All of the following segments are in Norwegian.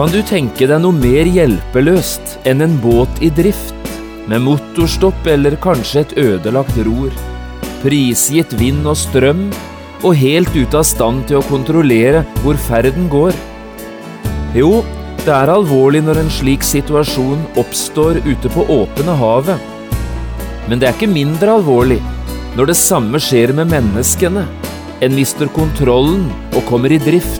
Kan du tenke deg noe mer hjelpeløst enn en båt i drift, med motorstopp eller kanskje et ødelagt ror, prisgitt vind og strøm og helt ute av stand til å kontrollere hvor ferden går? Jo, det er alvorlig når en slik situasjon oppstår ute på åpne havet. Men det er ikke mindre alvorlig når det samme skjer med menneskene. En mister kontrollen og kommer i drift.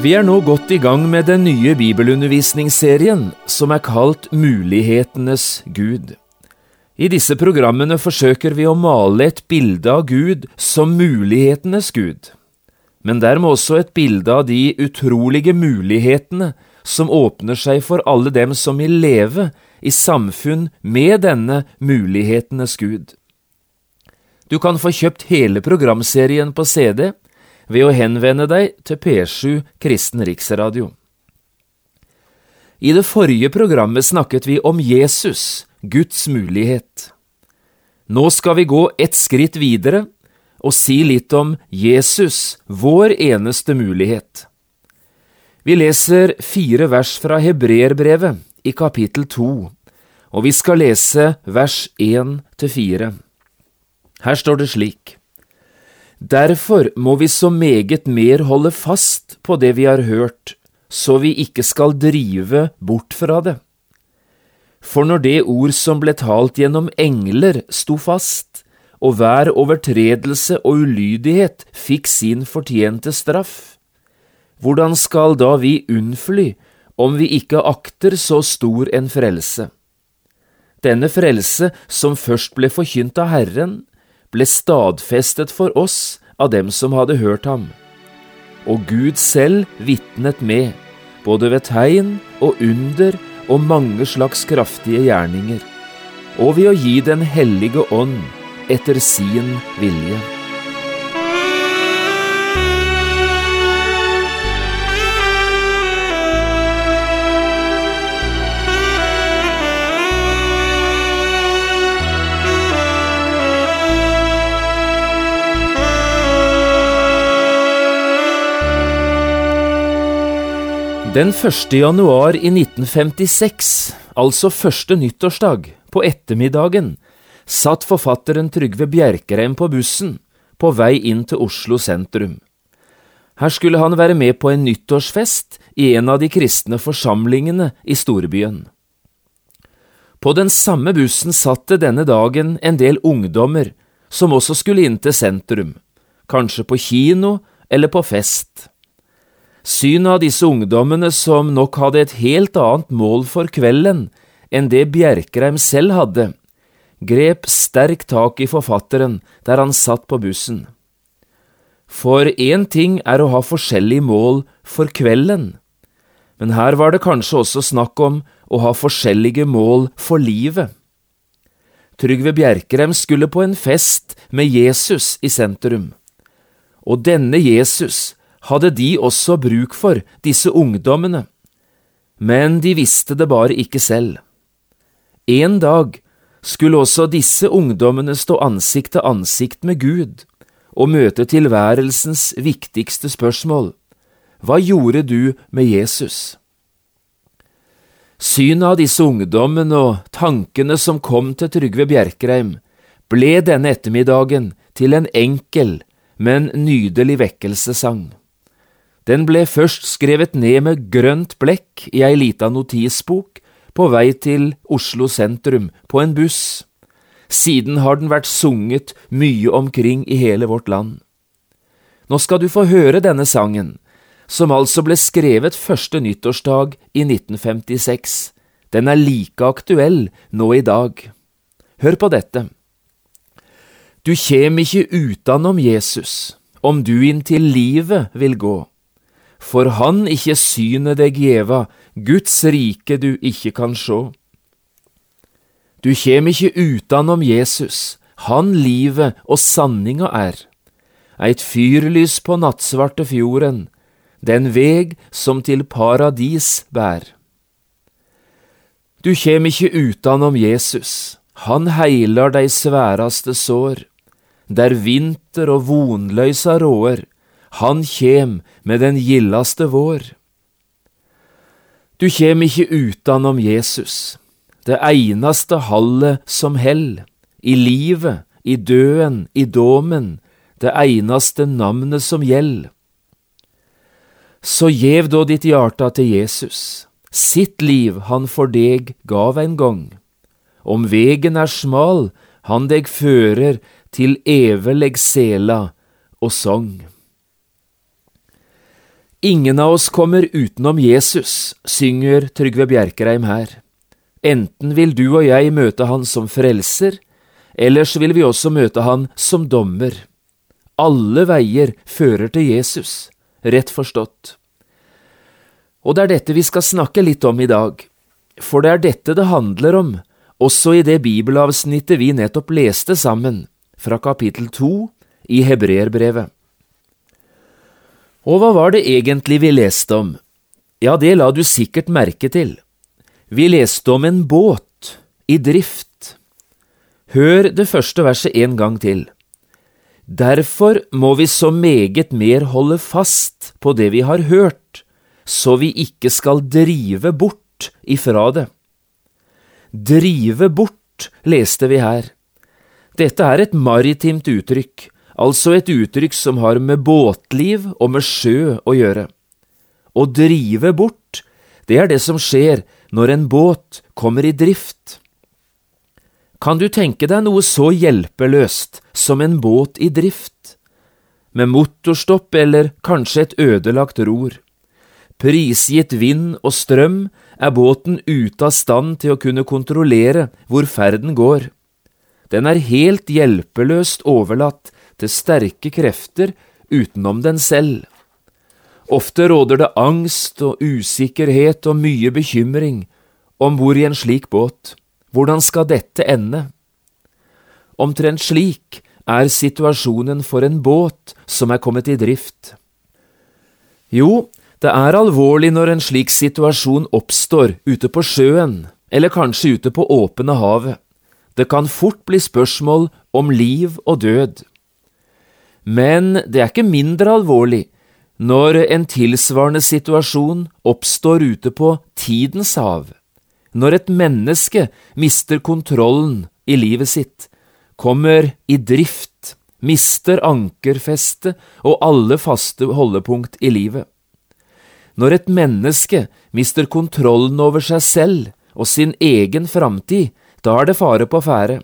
Vi er nå godt i gang med den nye bibelundervisningsserien som er kalt Mulighetenes Gud. I disse programmene forsøker vi å male et bilde av Gud som mulighetenes Gud, men dermed også et bilde av de utrolige mulighetene som åpner seg for alle dem som vil leve i samfunn med denne mulighetenes Gud. Du kan få kjøpt hele programserien på CD ved å henvende deg til P7 Kristen Riksradio. I det forrige programmet snakket vi om Jesus, Guds mulighet. Nå skal vi gå et skritt videre og si litt om Jesus, vår eneste mulighet. Vi leser fire vers fra Hebreerbrevet i kapittel to, og vi skal lese vers én til fire. Her står det slik. Derfor må vi så meget mer holde fast på det vi har hørt, så vi ikke skal drive bort fra det. For når det ord som ble talt gjennom engler sto fast, og hver overtredelse og ulydighet fikk sin fortjente straff, hvordan skal da vi unnfly om vi ikke akter så stor en frelse? Denne frelse som først ble forkynt av Herren, ble stadfestet for oss av dem som hadde hørt ham. Og Gud selv vitnet med, både ved tegn og under og mange slags kraftige gjerninger, og ved å gi Den hellige ånd etter sin vilje. Den 1. januar i 1956, altså første nyttårsdag, på ettermiddagen, satt forfatteren Trygve Bjerkreim på bussen, på vei inn til Oslo sentrum. Her skulle han være med på en nyttårsfest i en av de kristne forsamlingene i storbyen. På den samme bussen satt det denne dagen en del ungdommer som også skulle inn til sentrum, kanskje på kino eller på fest. Synet av disse ungdommene som nok hadde et helt annet mål for kvelden enn det Bjerkreim selv hadde, grep sterkt tak i forfatteren der han satt på bussen. For én ting er å ha forskjellige mål for kvelden, men her var det kanskje også snakk om å ha forskjellige mål for livet. Trygve Bjerkrem skulle på en fest med Jesus i sentrum, og denne Jesus hadde de også bruk for, disse ungdommene, men de visste det bare ikke selv. En dag skulle også disse ungdommene stå ansikt til ansikt med Gud og møte tilværelsens viktigste spørsmål. Hva gjorde du med Jesus? Synet av disse ungdommene og tankene som kom til Trygve Bjerkreim, ble denne ettermiddagen til en enkel, men nydelig vekkelsessang. Den ble først skrevet ned med grønt blekk i ei lita notisbok på vei til Oslo sentrum på en buss. Siden har den vært sunget mye omkring i hele vårt land. Nå skal du få høre denne sangen, som altså ble skrevet første nyttårsdag i 1956. Den er like aktuell nå i dag. Hør på dette. Du kjem ikkje utanom Jesus, om du inntil livet vil gå. For han ikke synet deg gjeva, Guds rike du ikke kan sjå. Du kjem ikke utanom Jesus, han livet og sanninga er. Eit fyrlys på nattsvarte fjorden, den veg som til paradis bær. Du kjem ikke utanom Jesus, han heilar dei sværaste sår. Der vinter og vonløysa råer, han kjem med den gildaste vår. Du kjem ikkje utanom Jesus, det einaste hallet som hell, i livet, i døden, i domen, det einaste navnet som gjeld. Så gjev da ditt hjarta til Jesus, sitt liv han for deg gav en gong. Om vegen er smal, han deg fører til evig sela og song. Ingen av oss kommer utenom Jesus, synger Trygve Bjerkreim her. Enten vil du og jeg møte han som frelser, ellers vil vi også møte han som dommer. Alle veier fører til Jesus, rett forstått. Og det er dette vi skal snakke litt om i dag, for det er dette det handler om, også i det bibelavsnittet vi nettopp leste sammen, fra kapittel to i Hebreerbrevet. Og hva var det egentlig vi leste om? Ja, det la du sikkert merke til. Vi leste om en båt i drift. Hør det første verset en gang til. Derfor må vi så meget mer holde fast på det vi har hørt, så vi ikke skal drive bort ifra det. Drive bort, leste vi her. Dette er et maritimt uttrykk, altså et uttrykk som har med båtliv og med sjø å gjøre. Å drive bort, det er det som skjer når en båt kommer i drift. Kan du tenke deg noe så hjelpeløst som en båt i drift? Med motorstopp eller kanskje et ødelagt ror. Prisgitt vind og strøm er båten ute av stand til å kunne kontrollere hvor ferden går. Den er helt hjelpeløst overlatt til sterke krefter utenom den selv. Ofte råder det angst og usikkerhet og mye bekymring om bord i en slik båt. Hvordan skal dette ende? Omtrent slik er situasjonen for en båt som er kommet i drift. Jo, det er alvorlig når en slik situasjon oppstår ute på sjøen, eller kanskje ute på åpne havet. Det kan fort bli spørsmål om liv og død. Men det er ikke mindre alvorlig når en tilsvarende situasjon oppstår ute på tidens hav, når et menneske mister kontrollen i livet sitt, kommer i drift, mister ankerfestet og alle faste holdepunkt i livet. Når et menneske mister kontrollen over seg selv og sin egen framtid, da er det fare på ferde.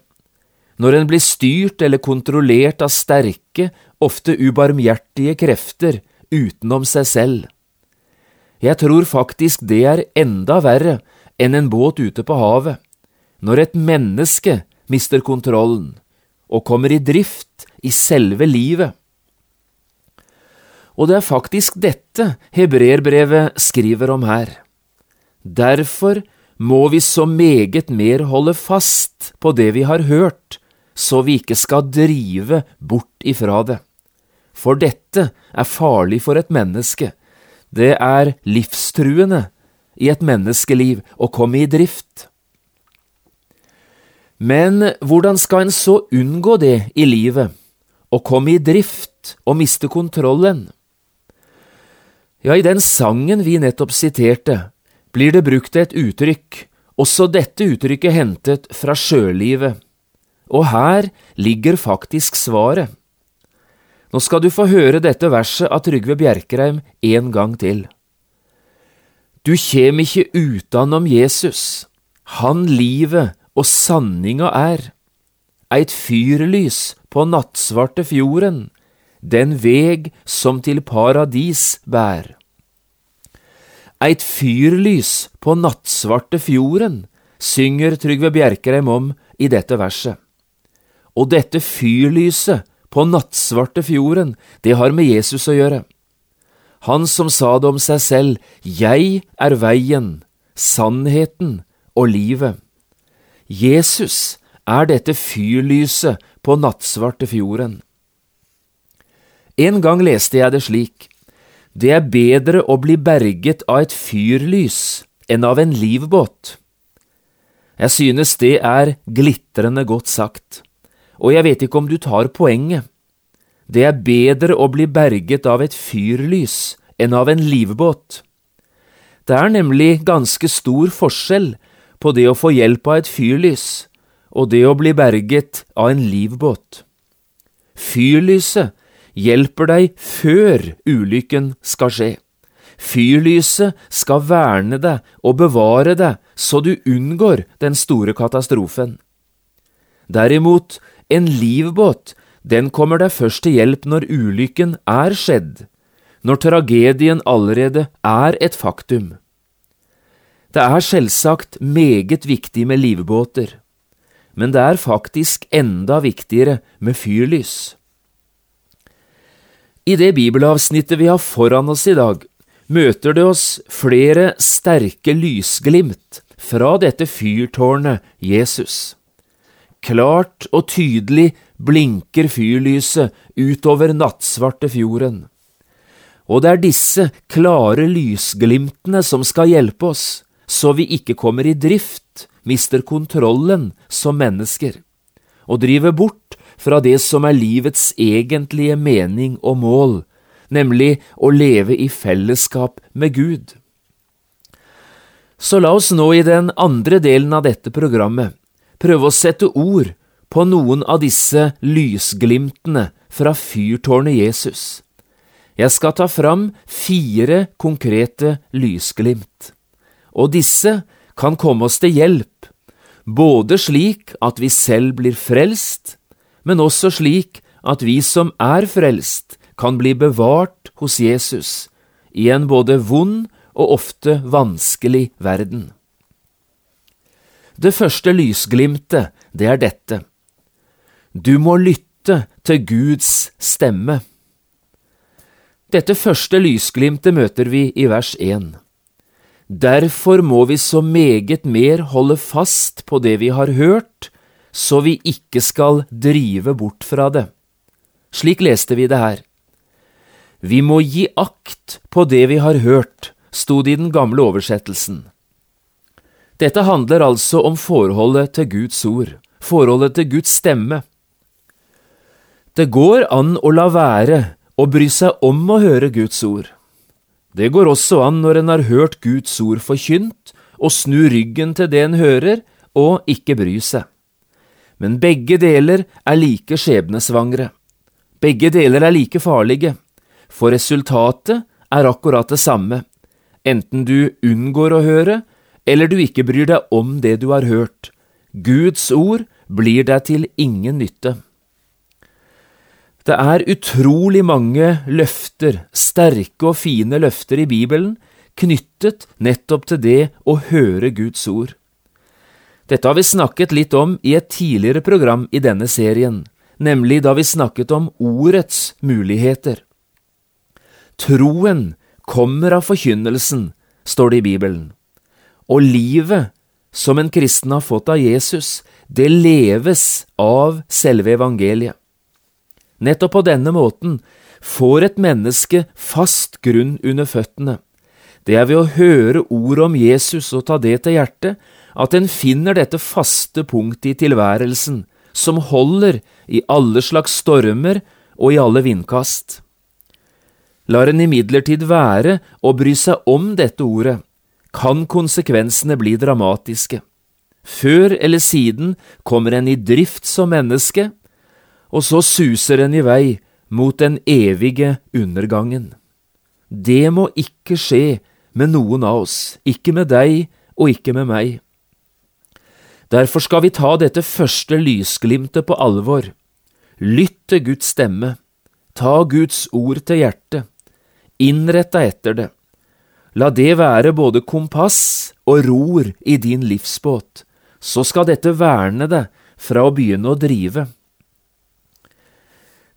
Når en blir styrt eller kontrollert av sterke, ofte ubarmhjertige krefter utenom seg selv. Jeg tror faktisk det er enda verre enn en båt ute på havet, når et menneske mister kontrollen og kommer i drift i selve livet. Og det er faktisk dette hebreerbrevet skriver om her. Derfor må vi så meget mer holde fast på det vi har hørt, så vi ikke skal drive bort ifra det. For dette er farlig for et menneske. Det er livstruende i et menneskeliv å komme i drift. Men hvordan skal en så unngå det i livet, å komme i drift og miste kontrollen? Ja, i den sangen vi nettopp siterte, blir det brukt et uttrykk, også dette uttrykket hentet fra sjølivet. Og her ligger faktisk svaret. Nå skal du få høre dette verset av Trygve Bjerkreim en gang til. Du kjem ikkje utanom Jesus, han livet og sanninga er. Eit fyrlys på nattsvarte fjorden, den veg som til paradis bær. Eit fyrlys på nattsvarte fjorden, synger Trygve Bjerkreim om i dette verset. Og dette fyrlyset på nattsvarte fjorden, det har med Jesus å gjøre. Han som sa det om seg selv, Jeg er veien, sannheten og livet. Jesus er dette fyrlyset på nattsvarte fjorden. En gang leste jeg det slik. Det er bedre å bli berget av et fyrlys enn av en livbåt. Jeg synes det er glitrende godt sagt, og jeg vet ikke om du tar poenget. Det er bedre å bli berget av et fyrlys enn av en livbåt. Det er nemlig ganske stor forskjell på det å få hjelp av et fyrlys og det å bli berget av en livbåt. Fyrlyset hjelper deg før ulykken skal skje. Fyrlyset skal verne deg og bevare deg så du unngår den store katastrofen. Derimot, en livbåt, den kommer deg først til hjelp når ulykken er skjedd, når tragedien allerede er et faktum. Det er selvsagt meget viktig med livbåter, men det er faktisk enda viktigere med fyrlys. I det bibelavsnittet vi har foran oss i dag, møter det oss flere sterke lysglimt fra dette fyrtårnet Jesus. Klart og tydelig blinker fyrlyset utover nattsvarte fjorden. Og det er disse klare lysglimtene som skal hjelpe oss, så vi ikke kommer i drift, mister kontrollen som mennesker, og driver bort fra det som er livets egentlige mening og mål, nemlig å leve i fellesskap med Gud. Så la oss nå i den andre delen av dette programmet prøve å sette ord på noen av disse lysglimtene fra fyrtårnet Jesus. Jeg skal ta fram fire konkrete lysglimt, og disse kan komme oss til hjelp, både slik at vi selv blir frelst, men også slik at vi som er frelst, kan bli bevart hos Jesus i en både vond og ofte vanskelig verden. Det første lysglimtet, det er dette. Du må lytte til Guds stemme. Dette første lysglimtet møter vi i vers 1. Derfor må vi så meget mer holde fast på det vi har hørt, så vi ikke skal drive bort fra det. Slik leste vi det her. Vi må gi akt på det vi har hørt, sto det i den gamle oversettelsen. Dette handler altså om forholdet til Guds ord, forholdet til Guds stemme. Det går an å la være å bry seg om å høre Guds ord. Det går også an når en har hørt Guds ord forkynt, og snu ryggen til det en hører, og ikke bry seg men begge deler er like skjebnesvangre. Begge deler er like farlige, for resultatet er akkurat det samme, enten du unngår å høre, eller du ikke bryr deg om det du har hørt. Guds ord blir deg til ingen nytte. Det er utrolig mange løfter, sterke og fine løfter i Bibelen, knyttet nettopp til det å høre Guds ord. Dette har vi snakket litt om i et tidligere program i denne serien, nemlig da vi snakket om ordets muligheter. Troen kommer av forkynnelsen, står det i Bibelen, og livet som en kristen har fått av Jesus, det leves av selve evangeliet. Nettopp på denne måten får et menneske fast grunn under føttene. Det er ved å høre ordet om Jesus og ta det til hjertet, at en finner dette faste punktet i tilværelsen, som holder i alle slags stormer og i alle vindkast. Lar en imidlertid være å bry seg om dette ordet, kan konsekvensene bli dramatiske. Før eller siden kommer en i drift som menneske, og så suser en i vei mot den evige undergangen. Det må ikke skje med noen av oss, ikke med deg og ikke med meg. Derfor skal vi ta dette første lysglimtet på alvor. Lytt til Guds stemme. ta Guds ord til hjertet, innrett deg etter det. La det være både kompass og ror i din livsbåt, så skal dette verne deg fra å begynne å drive.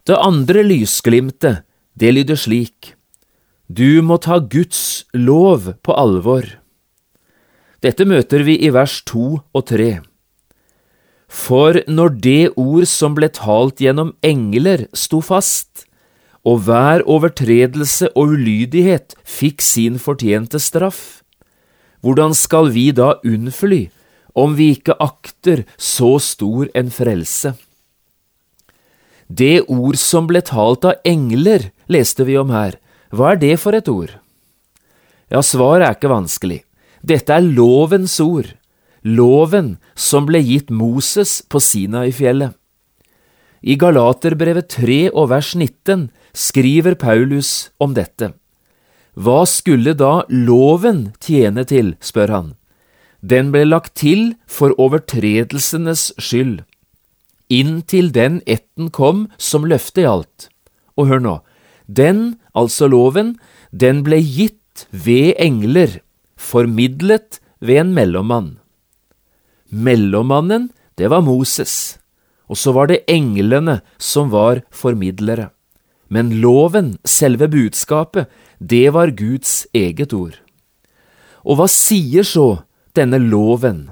Det andre lysglimtet, det lyder slik, Du må ta Guds lov på alvor. Dette møter vi i vers to og tre. For når det ord som ble talt gjennom engler, sto fast, og hver overtredelse og ulydighet fikk sin fortjente straff, hvordan skal vi da unnfly om vi ikke akter så stor en frelse? Det ord som ble talt av engler, leste vi om her, hva er det for et ord? Ja, svaret er ikke vanskelig. Dette er lovens ord loven som ble gitt Moses på Sina i fjellet. I Galaterbrevet 3 og vers 19 skriver Paulus om dette. Hva skulle da loven tjene til, spør han. Den ble lagt til for overtredelsenes skyld, inntil den etten kom som løftet gjaldt. Og hør nå, den, altså loven, den ble gitt ved engler, formidlet ved en mellommann. Mellommannen, det var Moses, og så var det englene som var formidlere. Men loven, selve budskapet, det var Guds eget ord. Og hva sier så denne loven?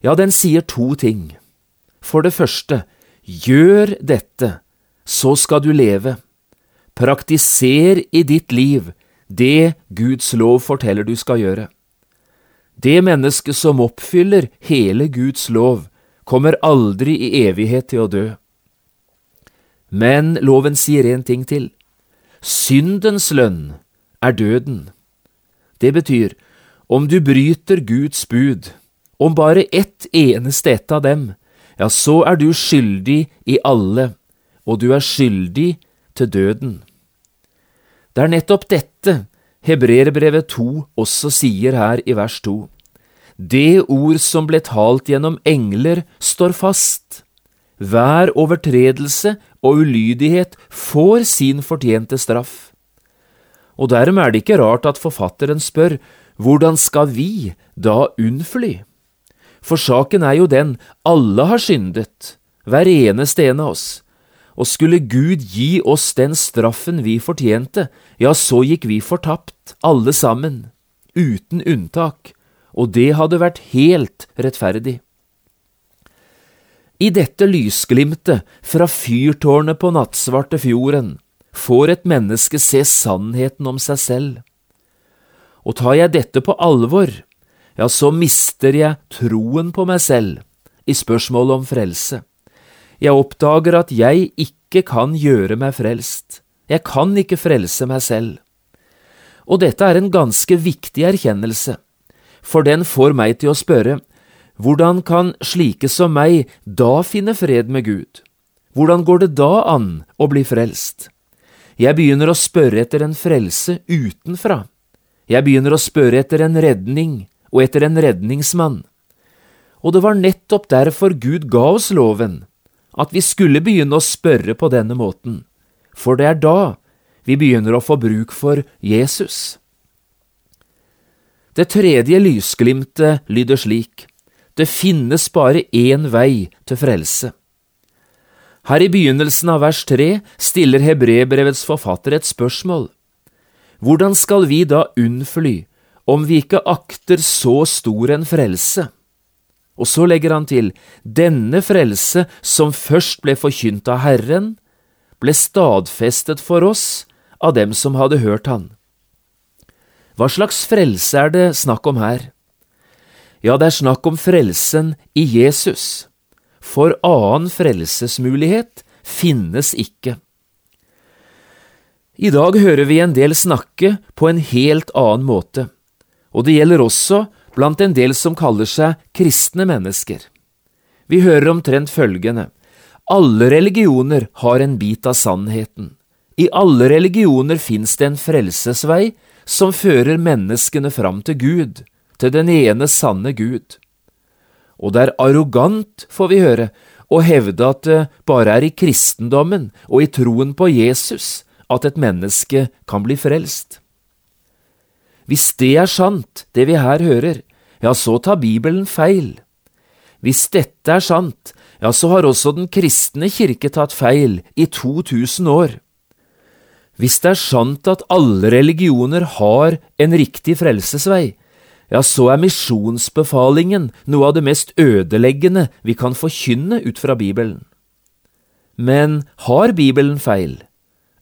Ja, den sier to ting. For det første, gjør dette, så skal du leve. Praktiser i ditt liv det Guds lov forteller du skal gjøre. Det mennesket som oppfyller hele Guds lov, kommer aldri i evighet til å dø. Men loven sier en ting til. Syndens lønn er døden. Det betyr, om du bryter Guds bud, om bare ett eneste ett av dem, ja, så er du skyldig i alle, og du er skyldig til døden. Det er nettopp dette Hebreerbrevet 2 også sier her i vers 2. Det ord som ble talt gjennom engler, står fast. Hver overtredelse og ulydighet får sin fortjente straff. Og dermed er det ikke rart at forfatteren spør hvordan skal vi da unnfly? For saken er jo den, alle har syndet, hver eneste en av oss og skulle Gud gi oss den straffen vi fortjente, ja, så gikk vi fortapt, alle sammen, uten unntak, og det hadde vært helt rettferdig. I dette lysglimtet fra fyrtårnet på nattsvarte fjorden får et menneske se sannheten om seg selv. Og tar jeg dette på alvor, ja, så mister jeg troen på meg selv i spørsmålet om frelse. Jeg oppdager at jeg ikke kan gjøre meg frelst. Jeg kan ikke frelse meg selv. Og dette er en ganske viktig erkjennelse, for den får meg til å spørre, hvordan kan slike som meg da finne fred med Gud? Hvordan går det da an å bli frelst? Jeg begynner å spørre etter en frelse utenfra. Jeg begynner å spørre etter en redning og etter en redningsmann. Og det var nettopp derfor Gud ga oss loven, at vi skulle begynne å spørre på denne måten, for det er da vi begynner å få bruk for Jesus. Det tredje lysglimtet lyder slik, det finnes bare én vei til frelse. Her i begynnelsen av vers tre stiller Hebrebrevets forfatter et spørsmål. Hvordan skal vi da unnfly om vi ikke akter så stor en frelse? Og så legger han til, denne frelse som først ble forkynt av Herren, ble stadfestet for oss av dem som hadde hørt han. Hva slags frelse er det snakk om her? Ja, det er snakk om frelsen i Jesus, for annen frelsesmulighet finnes ikke. I dag hører vi en del snakke på en helt annen måte, og det gjelder også blant en del som kaller seg kristne mennesker. Vi hører omtrent følgende, alle religioner har en bit av sannheten. I alle religioner fins det en frelsesvei som fører menneskene fram til Gud, til den ene sanne Gud. Og det er arrogant, får vi høre, å hevde at det bare er i kristendommen og i troen på Jesus at et menneske kan bli frelst. Hvis det er sant, det vi her hører, ja, så tar Bibelen feil. Hvis dette er sant, ja, så har også den kristne kirke tatt feil i 2000 år. Hvis det er sant at alle religioner har en riktig frelsesvei, ja, så er misjonsbefalingen noe av det mest ødeleggende vi kan forkynne ut fra Bibelen. Men har Bibelen feil?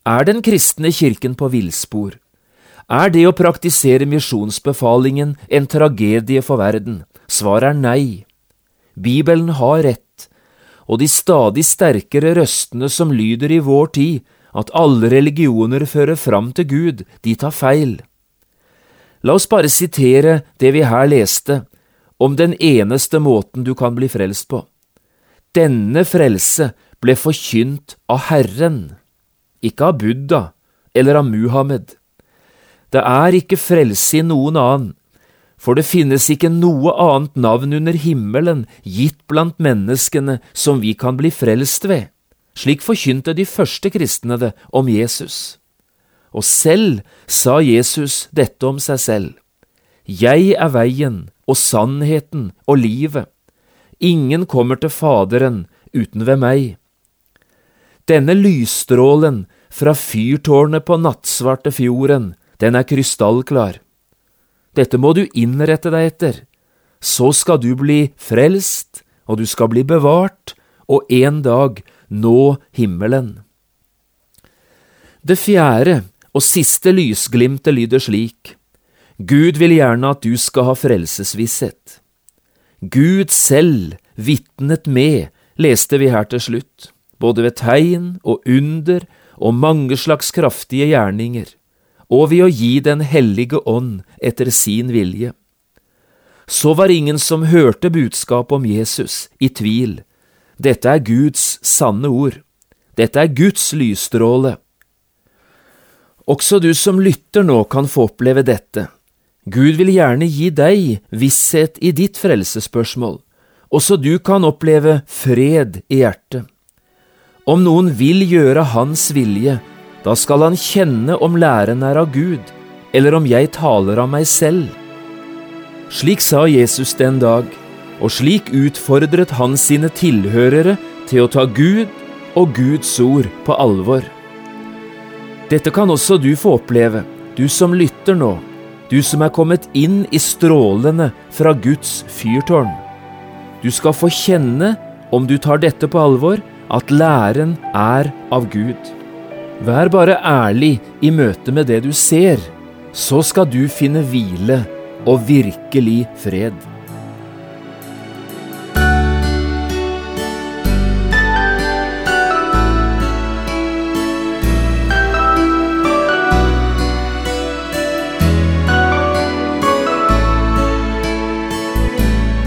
Er den kristne kirken på villspor? Er det å praktisere misjonsbefalingen en tragedie for verden? Svaret er nei. Bibelen har rett, og de stadig sterkere røstene som lyder i vår tid, at alle religioner fører fram til Gud, de tar feil. La oss bare sitere det vi her leste, om den eneste måten du kan bli frelst på. Denne frelse ble forkynt av Herren, ikke av Buddha eller av Muhammed. Det er ikke frelse i noen annen, for det finnes ikke noe annet navn under himmelen gitt blant menneskene som vi kan bli frelst ved. Slik forkynte de første kristne det om Jesus. Og selv sa Jesus dette om seg selv. Jeg er veien og sannheten og livet. Ingen kommer til Faderen uten ved meg. Denne lysstrålen fra fyrtårnet på nattsvarte fjorden, den er krystallklar. Dette må du innrette deg etter. Så skal du bli frelst, og du skal bli bevart, og en dag nå himmelen. Det fjerde og siste lysglimtet lyder slik. Gud vil gjerne at du skal ha frelsesvisshet. Gud selv vitnet med, leste vi her til slutt, både ved tegn og under og mange slags kraftige gjerninger og ved å gi Den hellige ånd etter sin vilje. Så var ingen som hørte budskapet om Jesus, i tvil. Dette er Guds sanne ord. Dette er Guds lysstråle. Også du som lytter nå kan få oppleve dette. Gud vil gjerne gi deg visshet i ditt frelsesspørsmål. Også du kan oppleve fred i hjertet. Om noen vil gjøre Hans vilje, da skal han kjenne om læren er av Gud, eller om jeg taler av meg selv. Slik sa Jesus den dag, og slik utfordret han sine tilhørere til å ta Gud og Guds ord på alvor. Dette kan også du få oppleve, du som lytter nå, du som er kommet inn i strålene fra Guds fyrtårn. Du skal få kjenne, om du tar dette på alvor, at læren er av Gud. Vær bare ærlig i møte med det du ser, så skal du finne hvile og virkelig fred.